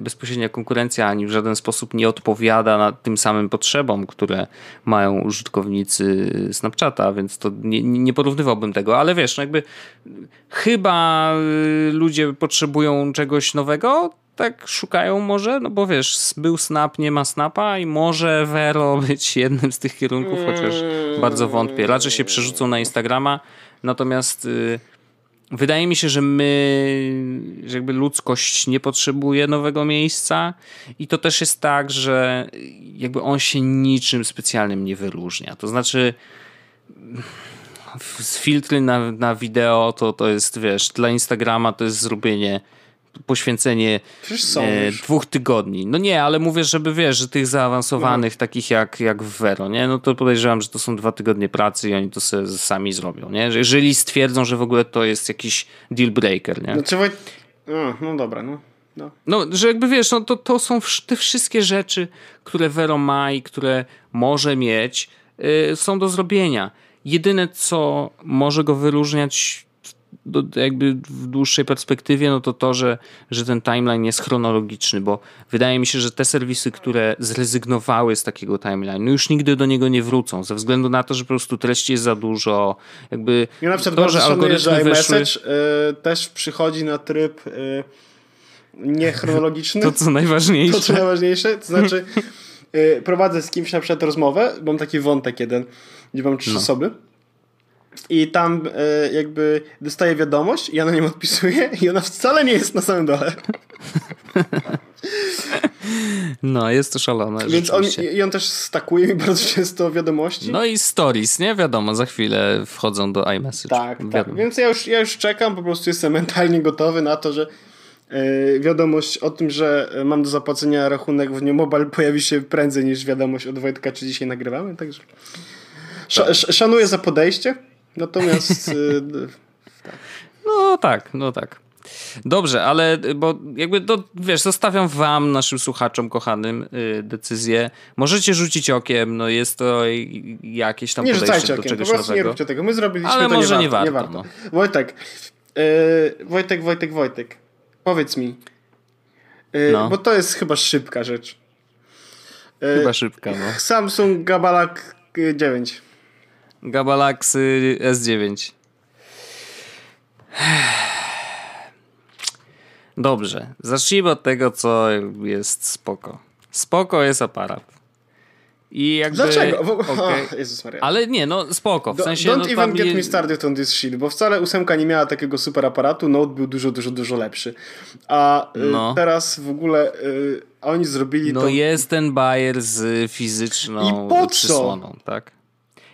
bezpośrednia konkurencja ani w żaden sposób nie odpowiada na tym samym potrzebom, które mają użytkownicy Snapchata, więc to nie, nie porównywałbym tego, ale wiesz, no jakby chyba y, ludzie potrzebują czegoś nowego, tak szukają może, no bo wiesz, był Snap, nie ma Snapa i może Vero [laughs] być jednym z tych kierunków, chociaż bardzo wątpię. Raczej się przerzucą na Instagrama, natomiast y, Wydaje mi się, że my, że jakby ludzkość nie potrzebuje nowego miejsca i to też jest tak, że jakby on się niczym specjalnym nie wyróżnia. To znaczy filtry na, na wideo to, to jest, wiesz, dla Instagrama to jest zrobienie poświęcenie e, dwóch tygodni. No nie, ale mówię, żeby wiesz, że tych zaawansowanych, no. takich jak, jak w Vero, nie? No to podejrzewam, że to są dwa tygodnie pracy i oni to sobie sami zrobią, nie? Że jeżeli stwierdzą, że w ogóle to jest jakiś deal breaker, nie? No, trzeba... no, no dobra, no. No. no, że jakby wiesz, no to, to są te wszystkie rzeczy, które Vero ma i które może mieć, yy, są do zrobienia. Jedyne, co może go wyróżniać do, jakby w dłuższej perspektywie, no to to, że, że ten timeline jest chronologiczny, bo wydaje mi się, że te serwisy, które zrezygnowały z takiego timeline, no już nigdy do niego nie wrócą, ze względu na to, że po prostu treści jest za dużo. Jakby ja na przykład to, że algorytmy weszły... y, też przychodzi na tryb y, niechronologiczny. [laughs] To co najważniejsze. To co najważniejsze, to znaczy y, prowadzę z kimś na przykład rozmowę, mam taki wątek jeden, gdzie mam trzy no. osoby i tam e, jakby dostaje wiadomość, ja na nią odpisuję i ona wcale nie jest na samym dole. No, jest to szalone. Więc on, i on też stakuje mi bardzo często wiadomości. No i stories, nie? Wiadomo, za chwilę wchodzą do iMessage. Tak, tak. Więc ja już, ja już czekam, po prostu jestem mentalnie gotowy na to, że yy, wiadomość o tym, że mam do zapłacenia rachunek w Mobile pojawi się prędzej niż wiadomość od Wojtka, czy dzisiaj nagrywamy, także tak. szanuję za podejście. Natomiast. Y, [laughs] tak. No tak, no tak. Dobrze, ale bo jakby to, wiesz, zostawiam wam, naszym słuchaczom kochanym, yy, decyzję. Możecie rzucić okiem, no jest to jakieś tam nie podejście do okiem, czegoś po prostu nowego. nie róbcie tego. My zrobiliśmy ale to może nie warto. Nie warto, nie warto. No. Wojtek, yy, Wojtek, Wojtek, Wojtek, powiedz mi, yy, no. bo to jest chyba szybka rzecz. Yy, chyba szybka, no. Samsung Galaxy 9. Galaxy S9. Dobrze, zacznijmy od tego, co jest spoko. Spoko jest aparat. I jakby, Dlaczego? Okay. [laughs] Oh, Jezus Maria. Ale nie, no spoko. W sensie, Don't no, even get je... me started on this shit, bo wcale ósemka nie miała takiego super aparatu, Note był dużo, dużo, dużo lepszy. A y, no. teraz w ogóle y, oni zrobili no to... No jest ten bajer z fizyczną I po przysłoną, tak?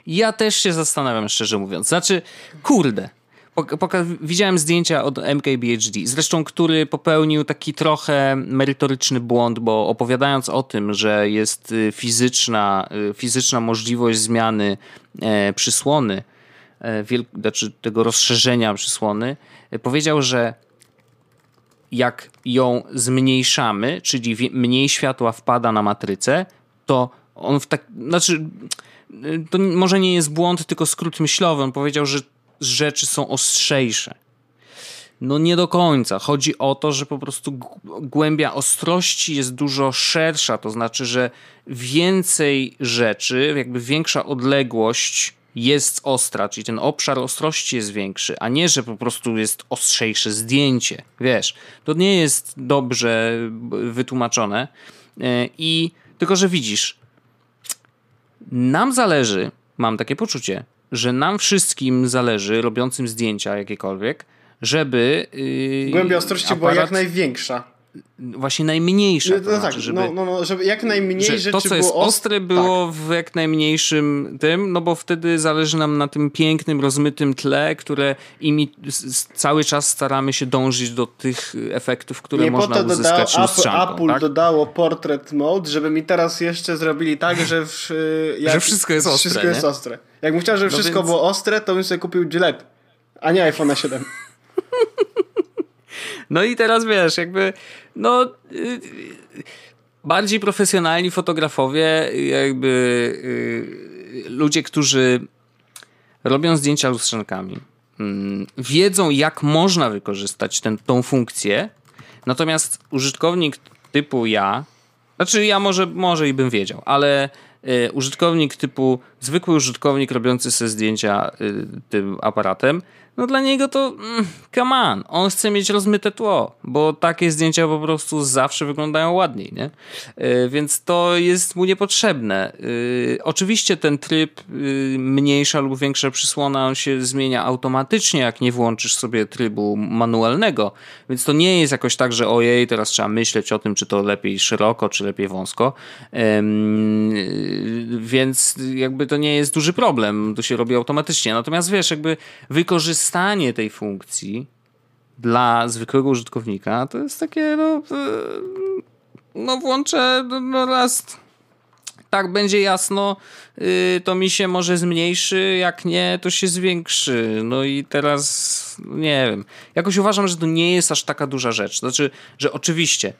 Ja też się zastanawiam, szczerze mówiąc. Znaczy, kurde, widziałem zdjęcia od MKBHD, zresztą który popełnił taki trochę merytoryczny błąd, bo opowiadając o tym, że jest y, fizyczna, y, fizyczna możliwość zmiany e, przysłony, e, znaczy tego rozszerzenia przysłony, e, powiedział, że jak ją zmniejszamy, czyli mniej światła wpada na matrycę, to on w tak, znaczy to może nie jest błąd, tylko skrót myślowy. On powiedział, że rzeczy są ostrzejsze. No nie do końca. Chodzi o to, że po prostu głębia ostrości jest dużo szersza, to znaczy, że więcej rzeczy, jakby większa odległość jest ostra, czyli ten obszar ostrości jest większy, a nie, że po prostu jest ostrzejsze zdjęcie. Wiesz, to nie jest dobrze wytłumaczone. E, I tylko, że widzisz, nam zależy, mam takie poczucie, że nam wszystkim zależy, robiącym zdjęcia jakiekolwiek, żeby. Yy, Głębia ostrości aparat... była jak największa właśnie najmniejsza. No, no tak, żeby, no, no, no, żeby jak najmniej że rzeczy To, co jest było ostre, było tak. w jak najmniejszym tym, no bo wtedy zależy nam na tym pięknym, rozmytym tle, które imi cały czas staramy się dążyć do tych efektów, które Nie można po to uzyskać Apple, Apple tak? dodało portrait mode, żeby mi teraz jeszcze zrobili tak, że, w, [laughs] jak, że wszystko jest ostre. Wszystko jest ostre. Jakbym chciał, żeby no wszystko więc... było ostre, to bym sobie kupił Gillette, a nie iPhone 7. [laughs] No i teraz wiesz, jakby no y, bardziej profesjonalni fotografowie, jakby y, ludzie, którzy robią zdjęcia lustrzankami, mm, wiedzą jak można wykorzystać tą funkcję, natomiast użytkownik typu ja, znaczy ja może, może i bym wiedział, ale y, użytkownik typu zwykły użytkownik robiący sobie zdjęcia tym aparatem no dla niego to mm, come on, on chce mieć rozmyte tło, bo takie zdjęcia po prostu zawsze wyglądają ładniej, nie? Yy, więc to jest mu niepotrzebne. Yy, oczywiście ten tryb yy, mniejsza lub większa przysłona, on się zmienia automatycznie, jak nie włączysz sobie trybu manualnego, więc to nie jest jakoś tak, że ojej, teraz trzeba myśleć o tym, czy to lepiej szeroko, czy lepiej wąsko, więc jakby to nie jest duży problem, to się robi automatycznie. Natomiast wiesz, jakby wykorzystać wykorzystanie tej funkcji dla zwykłego użytkownika to jest takie, no, no włączę no raz tak będzie jasno, y, to mi się może zmniejszy, jak nie, to się zwiększy. No i teraz nie wiem. Jakoś uważam, że to nie jest aż taka duża rzecz. Znaczy, że oczywiście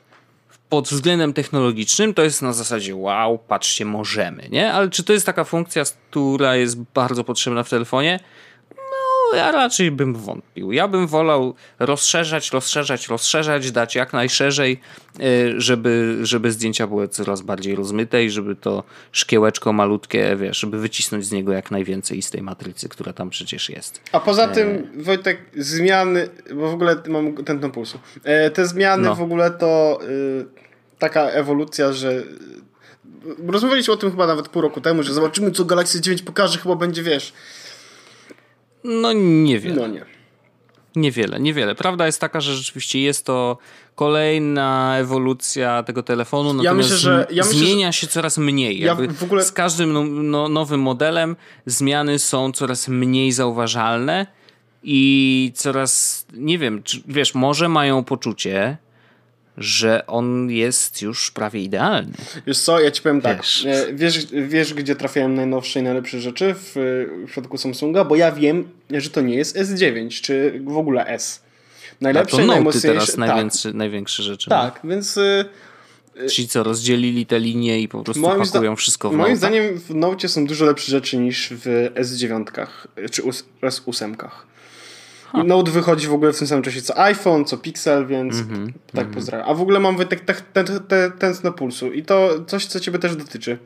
pod względem technologicznym to jest na zasadzie wow, patrzcie, możemy, nie? Ale czy to jest taka funkcja, która jest bardzo potrzebna w telefonie? Ja raczej bym wątpił. Ja bym wolał rozszerzać, rozszerzać, rozszerzać, dać jak najszerzej, y, żeby, żeby zdjęcia były coraz bardziej rozmyte i żeby to szkiełeczko malutkie, wiesz, żeby wycisnąć z niego jak najwięcej z tej matrycy, która tam przecież jest. A poza e... tym, Wojtek, zmiany, bo w ogóle mam ten pulsu. E, te zmiany no. w ogóle to taka ewolucja, że rozmawialiśmy o tym chyba nawet pół roku temu, że zobaczymy co Galaxy 9 pokaże, chyba będzie, wiesz, no niewiele. No nie. Niewiele, niewiele. Prawda jest taka, że rzeczywiście jest to kolejna ewolucja tego telefonu, natomiast ja myślę, że, ja myślę, zmienia się coraz mniej. Ja ogóle... Z każdym no, no, nowym modelem zmiany są coraz mniej zauważalne i coraz, nie wiem, czy, wiesz, może mają poczucie, że on jest już prawie idealny. Wiesz co, ja ci powiem tak, wiesz. tak. Wiesz, wiesz gdzie trafiałem najnowsze i najlepsze rzeczy w, w przypadku Samsunga? Bo ja wiem, że to nie jest S9, czy w ogóle S. Najlepsze to i najmocniejsze. teraz tak. największe, największe rzeczy. Tak, więc... Y, Ci co, rozdzielili te linie i po prostu moim pakują wszystko w Moim zdaniem w Note są dużo lepsze rzeczy niż w S9 czy S8. Huh. Note wychodzi w ogóle w tym samym czasie co iPhone, co Pixel, więc mm -hmm, tak mm -hmm. pozdrawiam. A w ogóle mam Wojtek tak, ten, ten, tętno pulsu i to coś, co ciebie też dotyczy.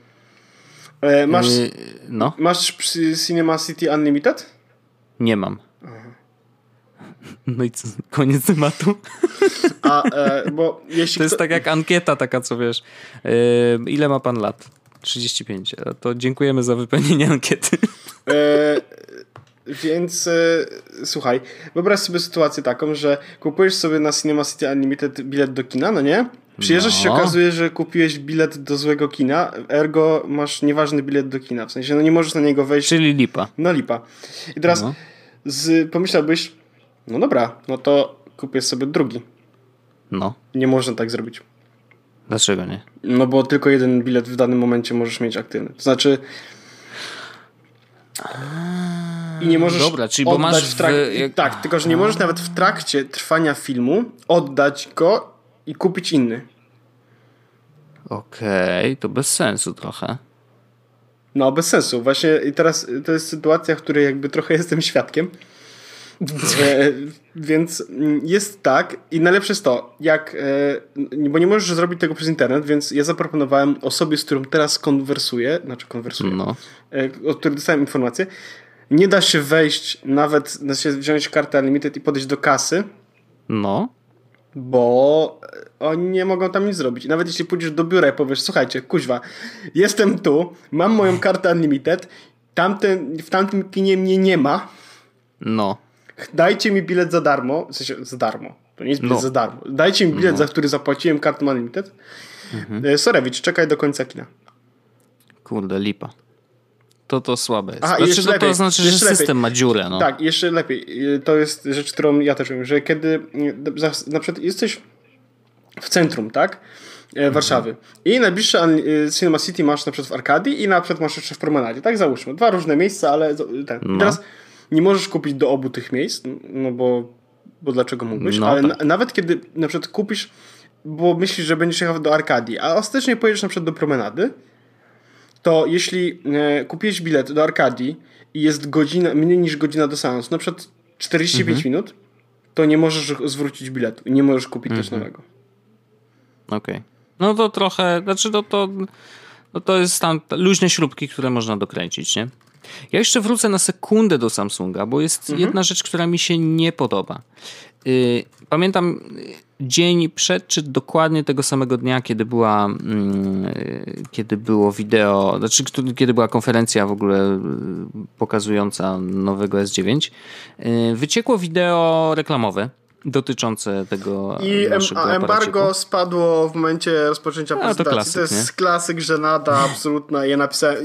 E, masz, no. masz Cinema City Unlimited? Nie mam. No i co, koniec tematu. [laughs] A, e, bo jeśli to jest tak jak ankieta taka, co wiesz. E, ile ma pan lat? 35. To dziękujemy za wypełnienie ankiety. E, więc e, słuchaj, wyobraź sobie sytuację taką, że kupujesz sobie na Cinema City Unlimited bilet do kina, no nie? Przyjeżdżasz no. się okazuje, że kupiłeś bilet do złego kina, ergo masz nieważny bilet do kina. W sensie, no nie możesz na niego wejść. Czyli lipa. No lipa. I teraz no. z, pomyślałbyś, no dobra, no to kupię sobie drugi. No. Nie można tak zrobić. Dlaczego nie? No bo tylko jeden bilet w danym momencie możesz mieć aktywny. To znaczy. I nie możesz. Dobra, czyli bo masz. W trak... w... Jak... Tak, tylko że nie możesz nawet w trakcie trwania filmu oddać go i kupić inny. Okej, okay, to bez sensu trochę. No, bez sensu. Właśnie i teraz to jest sytuacja, w której jakby trochę jestem świadkiem. [laughs] E, więc jest tak i najlepsze jest to, jak, e, bo nie możesz zrobić tego przez internet, więc ja zaproponowałem osobie, z którą teraz konwersuję, znaczy konwersuję, no. E, od której dostałem informację, nie da się wejść nawet, da się wziąć kartę Unlimited i podejść do kasy. No. Bo oni nie mogą tam nic zrobić. I nawet jeśli pójdziesz do biura i powiesz, słuchajcie, kuźwa, jestem tu, mam moją kartę Unlimited, tamten, w tamtym kinie mnie nie ma. No dajcie mi bilet za darmo, w sensie za darmo, to nie jest bilet no. za darmo, dajcie mi bilet, no. za który zapłaciłem kartą Unlimited. Mhm. E, Sorewicz, czekaj do końca kina. Kurde, lipa. To to słabe jest. Aha, znaczy, jeszcze to, lepiej, to znaczy, że system lepiej. ma dziurę. No. Tak, jeszcze lepiej. E, to jest rzecz, którą ja też wiem, że kiedy e, na przykład jesteś w centrum, tak? Mhm. Warszawy. I najbliższe Cinema City masz na przykład w Arkadii i na przykład masz jeszcze w Promenadzie. Tak załóżmy. Dwa różne miejsca, ale ten. No. Teraz nie możesz kupić do obu tych miejsc, no bo, bo dlaczego mógłbyś? No, Ale tak. na, nawet kiedy na przykład kupisz, bo myślisz, że będziesz jechał do Arkadii, a ostatecznie pojedziesz na przykład do promenady, to jeśli e, kupiłeś bilet do Arkadii i jest godzina, mniej niż godzina do seansu, na przykład 45 mhm. minut, to nie możesz zwrócić biletu i nie możesz kupić mhm. też nowego. Okej. Okay. No to trochę, znaczy to, to, no to jest tam luźne śrubki, które można dokręcić, nie? Ja jeszcze wrócę na sekundę do Samsunga, bo jest mhm. jedna rzecz, która mi się nie podoba. Y, pamiętam dzień przed, czy dokładnie tego samego dnia, kiedy była, mm, y, kiedy było wideo, znaczy kiedy była konferencja w ogóle pokazująca nowego S9, wyciekło wideo reklamowe dotyczące tego I a embargo spadło w momencie rozpoczęcia prezentacji. To, klasyk, to jest nie? klasyk, żenada absolutna. Ja napisałem,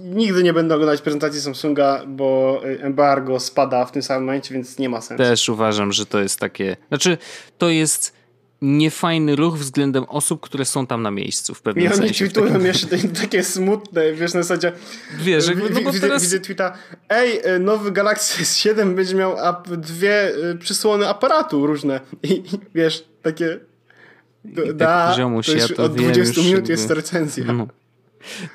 nigdy nie będę oglądać prezentacji Samsunga, bo embargo spada w tym samym momencie, więc nie ma sensu. Też uważam, że to jest takie, znaczy to jest niefajny ruch względem osób, które są tam na miejscu w pewnym I oni sensie. tweetują takim... jeszcze takie smutne, wiesz, na zasadzie wiesz, no bo widzę, teraz... widzę tweeta, ej, e, nowy Galaxy S7 będzie miał dwie e, przysłony aparatu różne i, i wiesz, takie I da, tak, ziomuś, to już ja to od 20 minut jest recenzja. No.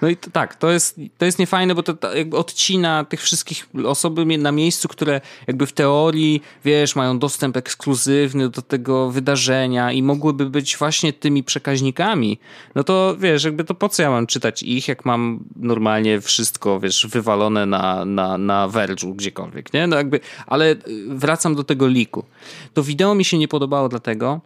No i to, tak, to jest, to jest niefajne, bo to, to jakby odcina tych wszystkich osoby na miejscu, które jakby w teorii, wiesz, mają dostęp ekskluzywny do tego wydarzenia i mogłyby być właśnie tymi przekaźnikami. No to wiesz, jakby to po co ja mam czytać ich, jak mam normalnie wszystko, wiesz, wywalone na, na, na Verge'u gdziekolwiek, nie? No jakby, ale wracam do tego liku. To wideo mi się nie podobało dlatego,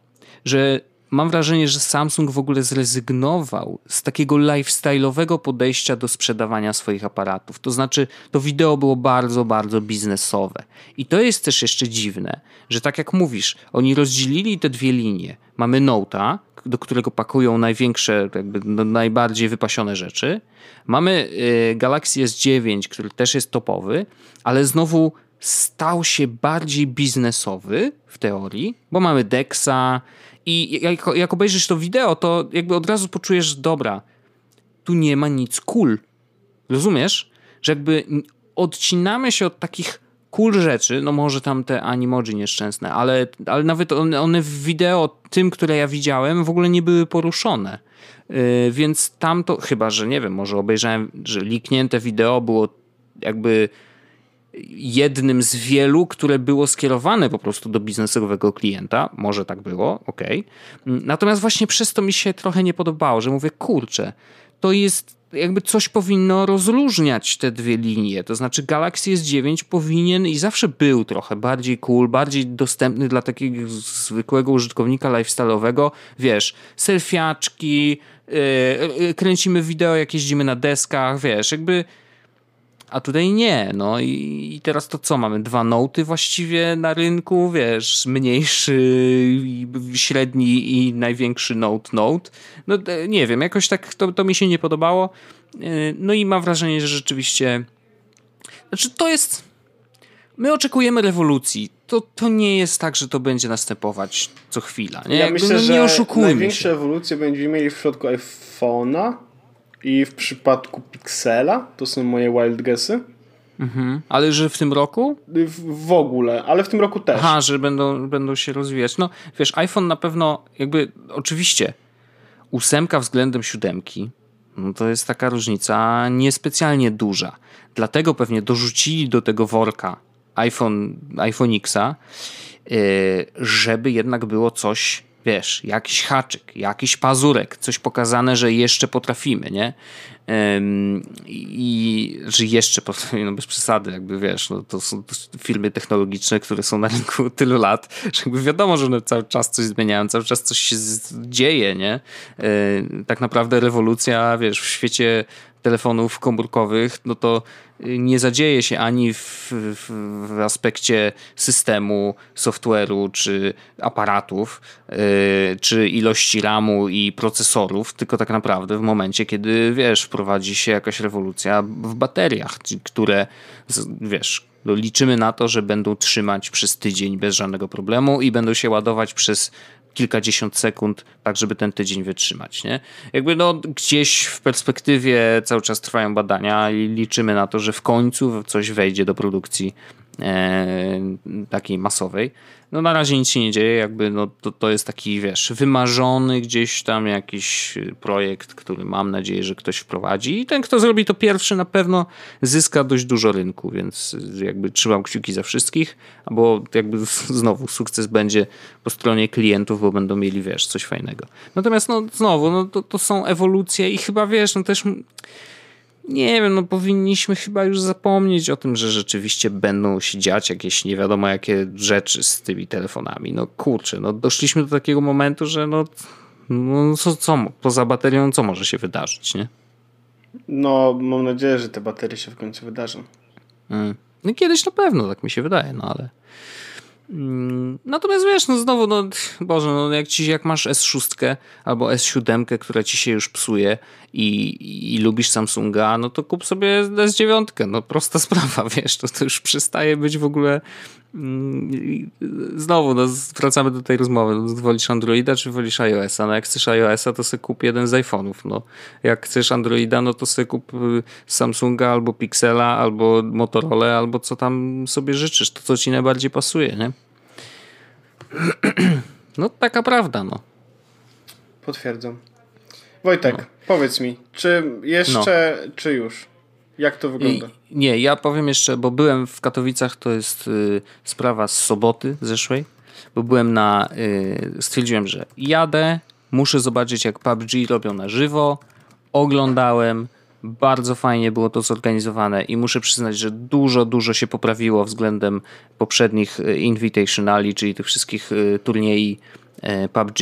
że mam wrażenie, że Samsung w ogóle zrezygnował z takiego lifestyle'owego podejścia do sprzedawania swoich aparatów. To znaczy, to wideo było bardzo, bardzo biznesowe. I to jest też jeszcze dziwne, że tak jak mówisz, oni rozdzielili te dwie linie. Mamy Note'a, do którego pakują największe, jakby no, najbardziej wypasione rzeczy. Mamy y, Galaxy S9, który też jest topowy, ale znowu stał się bardziej biznesowy w teorii, bo mamy Dexa, i jak, jak obejrzysz to wideo, to jakby od razu poczujesz, dobra, tu nie ma nic cool. Rozumiesz? Że jakby odcinamy się od takich cool rzeczy, no może tam te animoji nieszczęsne, ale, ale nawet one, one w wideo, tym, które ja widziałem, w ogóle nie były poruszone. Yy, więc tam to, chyba że nie wiem, może obejrzałem, że liknięte wideo było jakby jednym z wielu, które było skierowane po prostu do biznesowego klienta. Może tak było, ok. Natomiast właśnie przez to mi się trochę nie podobało, że mówię, kurczę, to jest jakby coś powinno rozróżniać te dwie linie. To znaczy Galaxy S9 powinien i zawsze był trochę bardziej cool, bardziej dostępny dla takiego zwykłego użytkownika lifestyle'owego. Wiesz, selfiaczki, yy, kręcimy wideo, jak jeździmy na deskach, wiesz, jakby a tutaj nie, no i, i teraz to co, mamy dwa noty właściwie na rynku, wiesz, mniejszy, średni i największy note note. No e, nie wiem, jakoś tak to, to mi się nie podobało. E, no i mam wrażenie, że rzeczywiście, znaczy to jest, my oczekujemy rewolucji. To, to nie jest tak, że to będzie następować co chwila. Nie? Ja Jakby, myślę, no, nie że oszukujmy największe się. będziemy mieli w przypadku iPhone'a i w przypadku Pixela. To są moje wild guessy. Mhm. Ale że w tym roku? W, w ogóle, ale w tym roku też. Aha, że będą, będą się rozwijać. No wiesz, iPhone na pewno jakby, oczywiście ósemka względem siódemki, no to jest taka różnica niespecjalnie duża. Dlatego pewnie dorzucili do tego worka iPhone, iPhone Xa, yy, żeby jednak było coś, wiesz, jakiś haczyk, jakiś pazurek, coś pokazane, że jeszcze potrafimy, nie? I że jeszcze potrafimy, no bez przesady, jakby wiesz, no to są to firmy technologiczne, które są na rynku [laughs] tylu lat, że jakby wiadomo, że one cały czas coś zmieniają, cały czas coś się dzieje, nie? Yy, tak naprawdę rewolucja, wiesz, w świecie telefonów komórkowych, no to nie zadzieje się ani w, w, w aspekcie systemu, software'u czy aparatów, yy, czy ilości RAMu i procesorów, tylko tak naprawdę w momencie, kiedy wiesz, wprowadzi się jakaś rewolucja w bateriach, które wiesz, no liczymy na to, że będą trzymać przez tydzień bez żadnego problemu i będą się ładować przez kilkadziesiąt sekund, tak żeby ten tydzień wytrzymać. Nie? Jakby no, gdzieś w perspektywie cały czas trwają badania i liczymy na to, że w końcu coś wejdzie do produkcji takiej masowej. No na razie nic się nie dzieje, jakby no, to, to jest taki, wiesz, wymarzony gdzieś tam jakiś projekt, który mam nadzieję, że ktoś wprowadzi i ten, kto zrobi to pierwszy na pewno zyska dość dużo rynku, więc jakby trzymam kciuki za wszystkich, bo jakby znowu sukces będzie po stronie klientów, bo będą mieli, wiesz, coś fajnego. Natomiast no znowu, no to, to są ewolucje i chyba, wiesz, no też nie wiem, no powinniśmy chyba już zapomnieć o tym, że rzeczywiście będą się dziać jakieś nie wiadomo jakie rzeczy z tymi telefonami. No kurczę, no doszliśmy do takiego momentu, że no, no co, co poza baterią, co może się wydarzyć, nie? No, mam nadzieję, że te baterie się w końcu wydarzą. Mm. No kiedyś na pewno, tak mi się wydaje, no ale... Mm, natomiast wiesz, no znowu, no Boże, no jak, ci, jak masz S6 albo S7, która ci się już psuje i, i, i lubisz Samsunga, no to kup sobie S9. No prosta [laughs] sprawa, wiesz, to, to już przestaje być w ogóle znowu, no, wracamy do tej rozmowy. No, wolisz Androida czy wolisz iOS-a? No jak chcesz iOS-a, to sobie kup jeden z iPhone'ów. No, jak chcesz Androida, no to sobie kup y, Samsunga albo Pixela, albo Motorola, albo co tam sobie życzysz. To, co ci najbardziej pasuje, nie? [clears throat] No taka prawda, no. Potwierdzam. Wojtek, no. powiedz mi, czy jeszcze, no. czy już? Jak to wygląda? I, nie, ja powiem jeszcze, bo byłem w Katowicach, to jest y, sprawa z soboty zeszłej, bo byłem na, y, stwierdziłem, że jadę, muszę zobaczyć jak PUBG robią na żywo, oglądałem, bardzo fajnie było to zorganizowane i muszę przyznać, że dużo, dużo się poprawiło względem poprzednich y, Invitationali, czyli tych wszystkich y, turniej y, PUBG.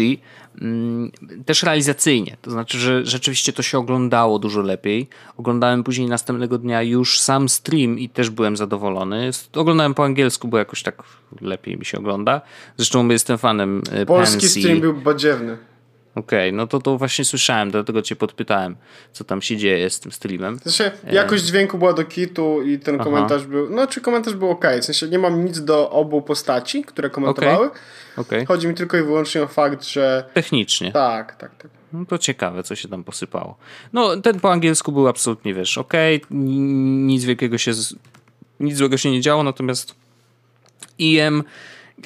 Mm, też realizacyjnie, to znaczy, że rzeczywiście to się oglądało dużo lepiej. Oglądałem później następnego dnia już sam stream i też byłem zadowolony. Oglądałem po angielsku, bo jakoś tak lepiej mi się ogląda. Zresztą jestem fanem Polski Pansy. stream był badziewny. Okej, okay, no to to właśnie słyszałem, dlatego cię podpytałem, co tam się dzieje z tym streamem. Sensie, jakość dźwięku była do kitu i ten Aha. komentarz był, no czy komentarz był ok, w sensie nie mam nic do obu postaci, które komentowały. Okay. Okay. Chodzi mi tylko i wyłącznie o fakt, że... Technicznie. Tak, tak, tak. No to ciekawe, co się tam posypało. No ten po angielsku był absolutnie, wiesz, ok, nic wielkiego się, nic złego się nie działo, natomiast IM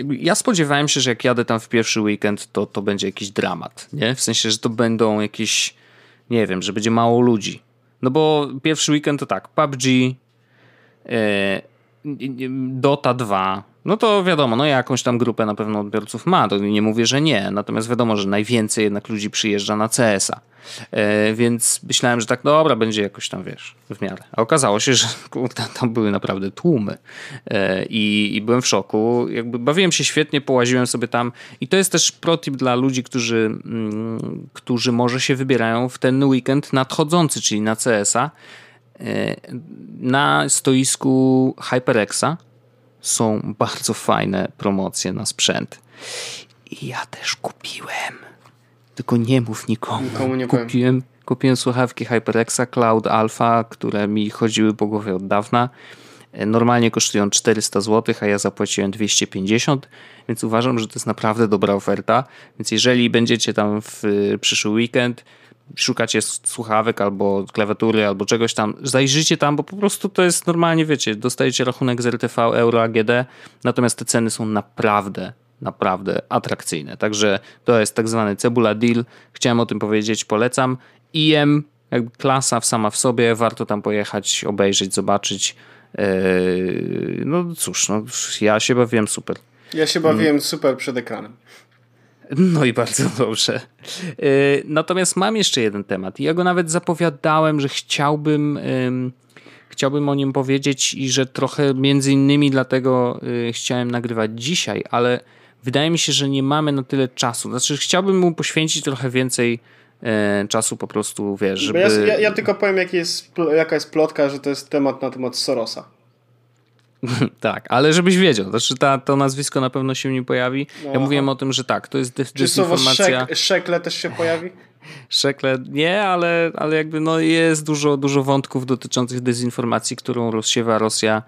ja spodziewałem się, że jak jadę tam w pierwszy weekend, to to będzie jakiś dramat, nie? W sensie, że to będą jakieś, nie wiem, że będzie mało ludzi. No bo pierwszy weekend to tak, PUBG, e, Dota 2, no to wiadomo, no jakąś tam grupę na pewno odbiorców ma, to nie mówię, że nie, natomiast wiadomo, że najwięcej jednak ludzi przyjeżdża na CS-a, e, więc myślałem, że tak dobra, będzie jakoś tam, wiesz, w miarę. A okazało się, [laughs] że kurde, tam były naprawdę tłumy. E, i, byłem w szoku, jakby bawiłem się świetnie, połaziłem sobie tam. I to jest też protip dla ludzi, którzy, mm, którzy może się wybierają w ten weekend nadchodzący, czyli na CS-a, e, na stoisku HyperXa są bardzo fajne promocje na sprzęt. I ja też kupiłem. Tylko nie mów nikomu. Nikomu nie kupiłem, kupiłem słuchawki HyperXa Cloud Alpha, które mi chodziły po głowie od dawna. Normalnie kosztują 400 zł, a ja zapłaciłem 250, więc uważam, że to jest naprawdę dobra oferta. Więc jeżeli będziecie tam w przyszły weekend, szukacie słuchawek albo klawiatury albo czegoś tam, zajrzyjcie tam, bo po prostu to jest normalnie, wiecie, dostajecie rachunek z RTV, euro, AGD, natomiast te ceny są naprawdę, naprawdę atrakcyjne. Także to jest tak zwany cebula deal. Chciałem o tym powiedzieć, polecam. IM, jakby klasa sama w sobie, warto tam pojechać, obejrzeć, zobaczyć. Yy, no cóż, no, ja się bawiłem super. Ja się bawiłem hmm. super przed ekranem. No i bardzo dobrze. Y, natomiast mam jeszcze jeden temat. Ja go nawet zapowiadałem, że chciałbym, chciałbym o nim powiedzieć i że trochę między innymi dlatego y, chciałem nagrywać dzisiaj, ale wydaje mi się, że nie mamy na tyle czasu. Znaczy, chciałbym mu poświęcić trochę więcej y, czasu po prostu, wiesz, żeby... Ja, ja, ja, tylko powiem, jest, jaka jest plotka, że to jest temat na temat Sorosa. [laughs] tak, ale żebyś wiedział, znaczy ta, to nazwisko na pewno się nie pojawi. No, ja mówiłem o tym, że tak, to jest dys Czy dezinformacja. Szek, szekle też się pojawi? [laughs] Szekle nie, ale, ale jakby no jest dużo, dużo wątków dotyczących dezinformacji, którą rozsiewa Rosja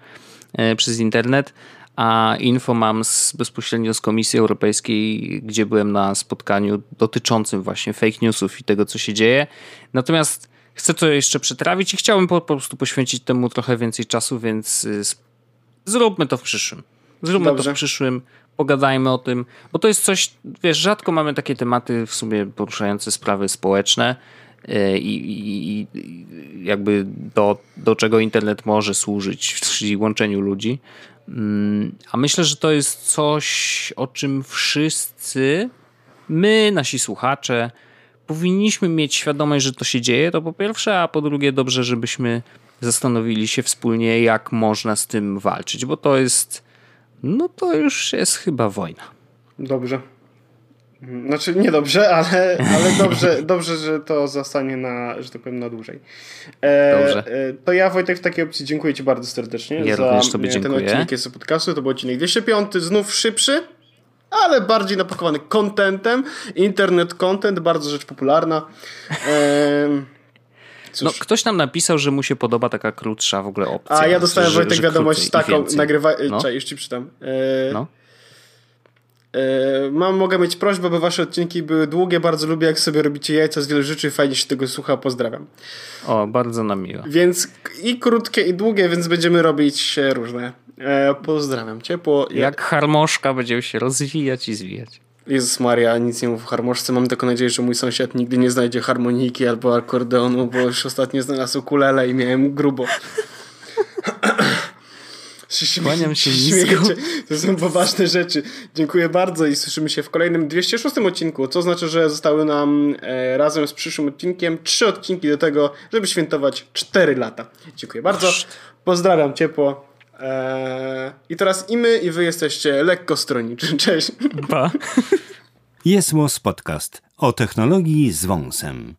e, przez internet. A info mam z, bezpośrednio z Komisji Europejskiej, gdzie byłem na spotkaniu dotyczącym właśnie fake newsów i tego, co się dzieje. Natomiast chcę to jeszcze przetrawić i chciałbym po, po prostu poświęcić temu trochę więcej czasu, więc y, Zróbmy to w przyszłym. Zróbmy Dobrze. to w przyszłym, pogadajmy o tym, bo to jest coś, wiesz, rzadko mamy takie tematy w sumie poruszające sprawy społeczne e, i, i, i jakby do, do czego internet może służyć, czyli łączeniu ludzi. Mm, a myślę, że to jest coś, o czym wszyscy, my, nasi słuchacze, powinniśmy mieć świadomość, że to się dzieje, to po pierwsze, a po drugie dobrze, żebyśmy zastanowili się wspólnie, jak można z tym walczyć, bo to jest, no to już jest chyba wojna. Dobrze. Znaczy nie dobrze, ale, ale dobrze, dobrze, że to zostanie na, że tak powiem, na dłużej. E, dobrze. E, to ja Wojtek w takiej opcji dziękuję Ci bardzo serdecznie ja za tobie ten dziękuję. odcinek jest podcastu. To był odcinek 205, znów szybszy, ale bardziej napakowany contentem. Internet content, bardzo rzecz popularna. E, Cóż. No, ktoś nam napisał, że mu się podoba taka krótsza w ogóle opcja. A ja dostałem Wojtek że wiadomość taką, nagrywa... No. Czekaj, już ci czytam. E... No. E... Mam, mogę mieć prośbę, by wasze odcinki były długie. Bardzo lubię, jak sobie robicie jajca z wielu rzeczy. Fajnie się tego słucha. Pozdrawiam. O, bardzo nam miło. Więc i krótkie, i długie, więc będziemy robić różne. E, pozdrawiam ciepło. Jak harmoszka będziemy się rozwijać i zwijać. Jezus Maria, nic nie mów w harmoszce. Mam tylko nadzieję, że mój sąsiad nigdy nie znajdzie harmoniki albo akordeonu, bo już ostatnio znalazł ukulele i miałem grubo. [laughs] Kłaniam się nisko. To są poważne rzeczy. Dziękuję bardzo i słyszymy się w kolejnym 206 odcinku, co znaczy, że zostały nam e, razem z przyszłym odcinkiem trzy odcinki do tego, żeby świętować 4 lata. Dziękuję bardzo. Pozdrawiam ciepło. Eee, I teraz i my, i wy jesteście lekko stroniczy. [laughs] Cześć. Pa. Jest Podcast o technologii z wąsem.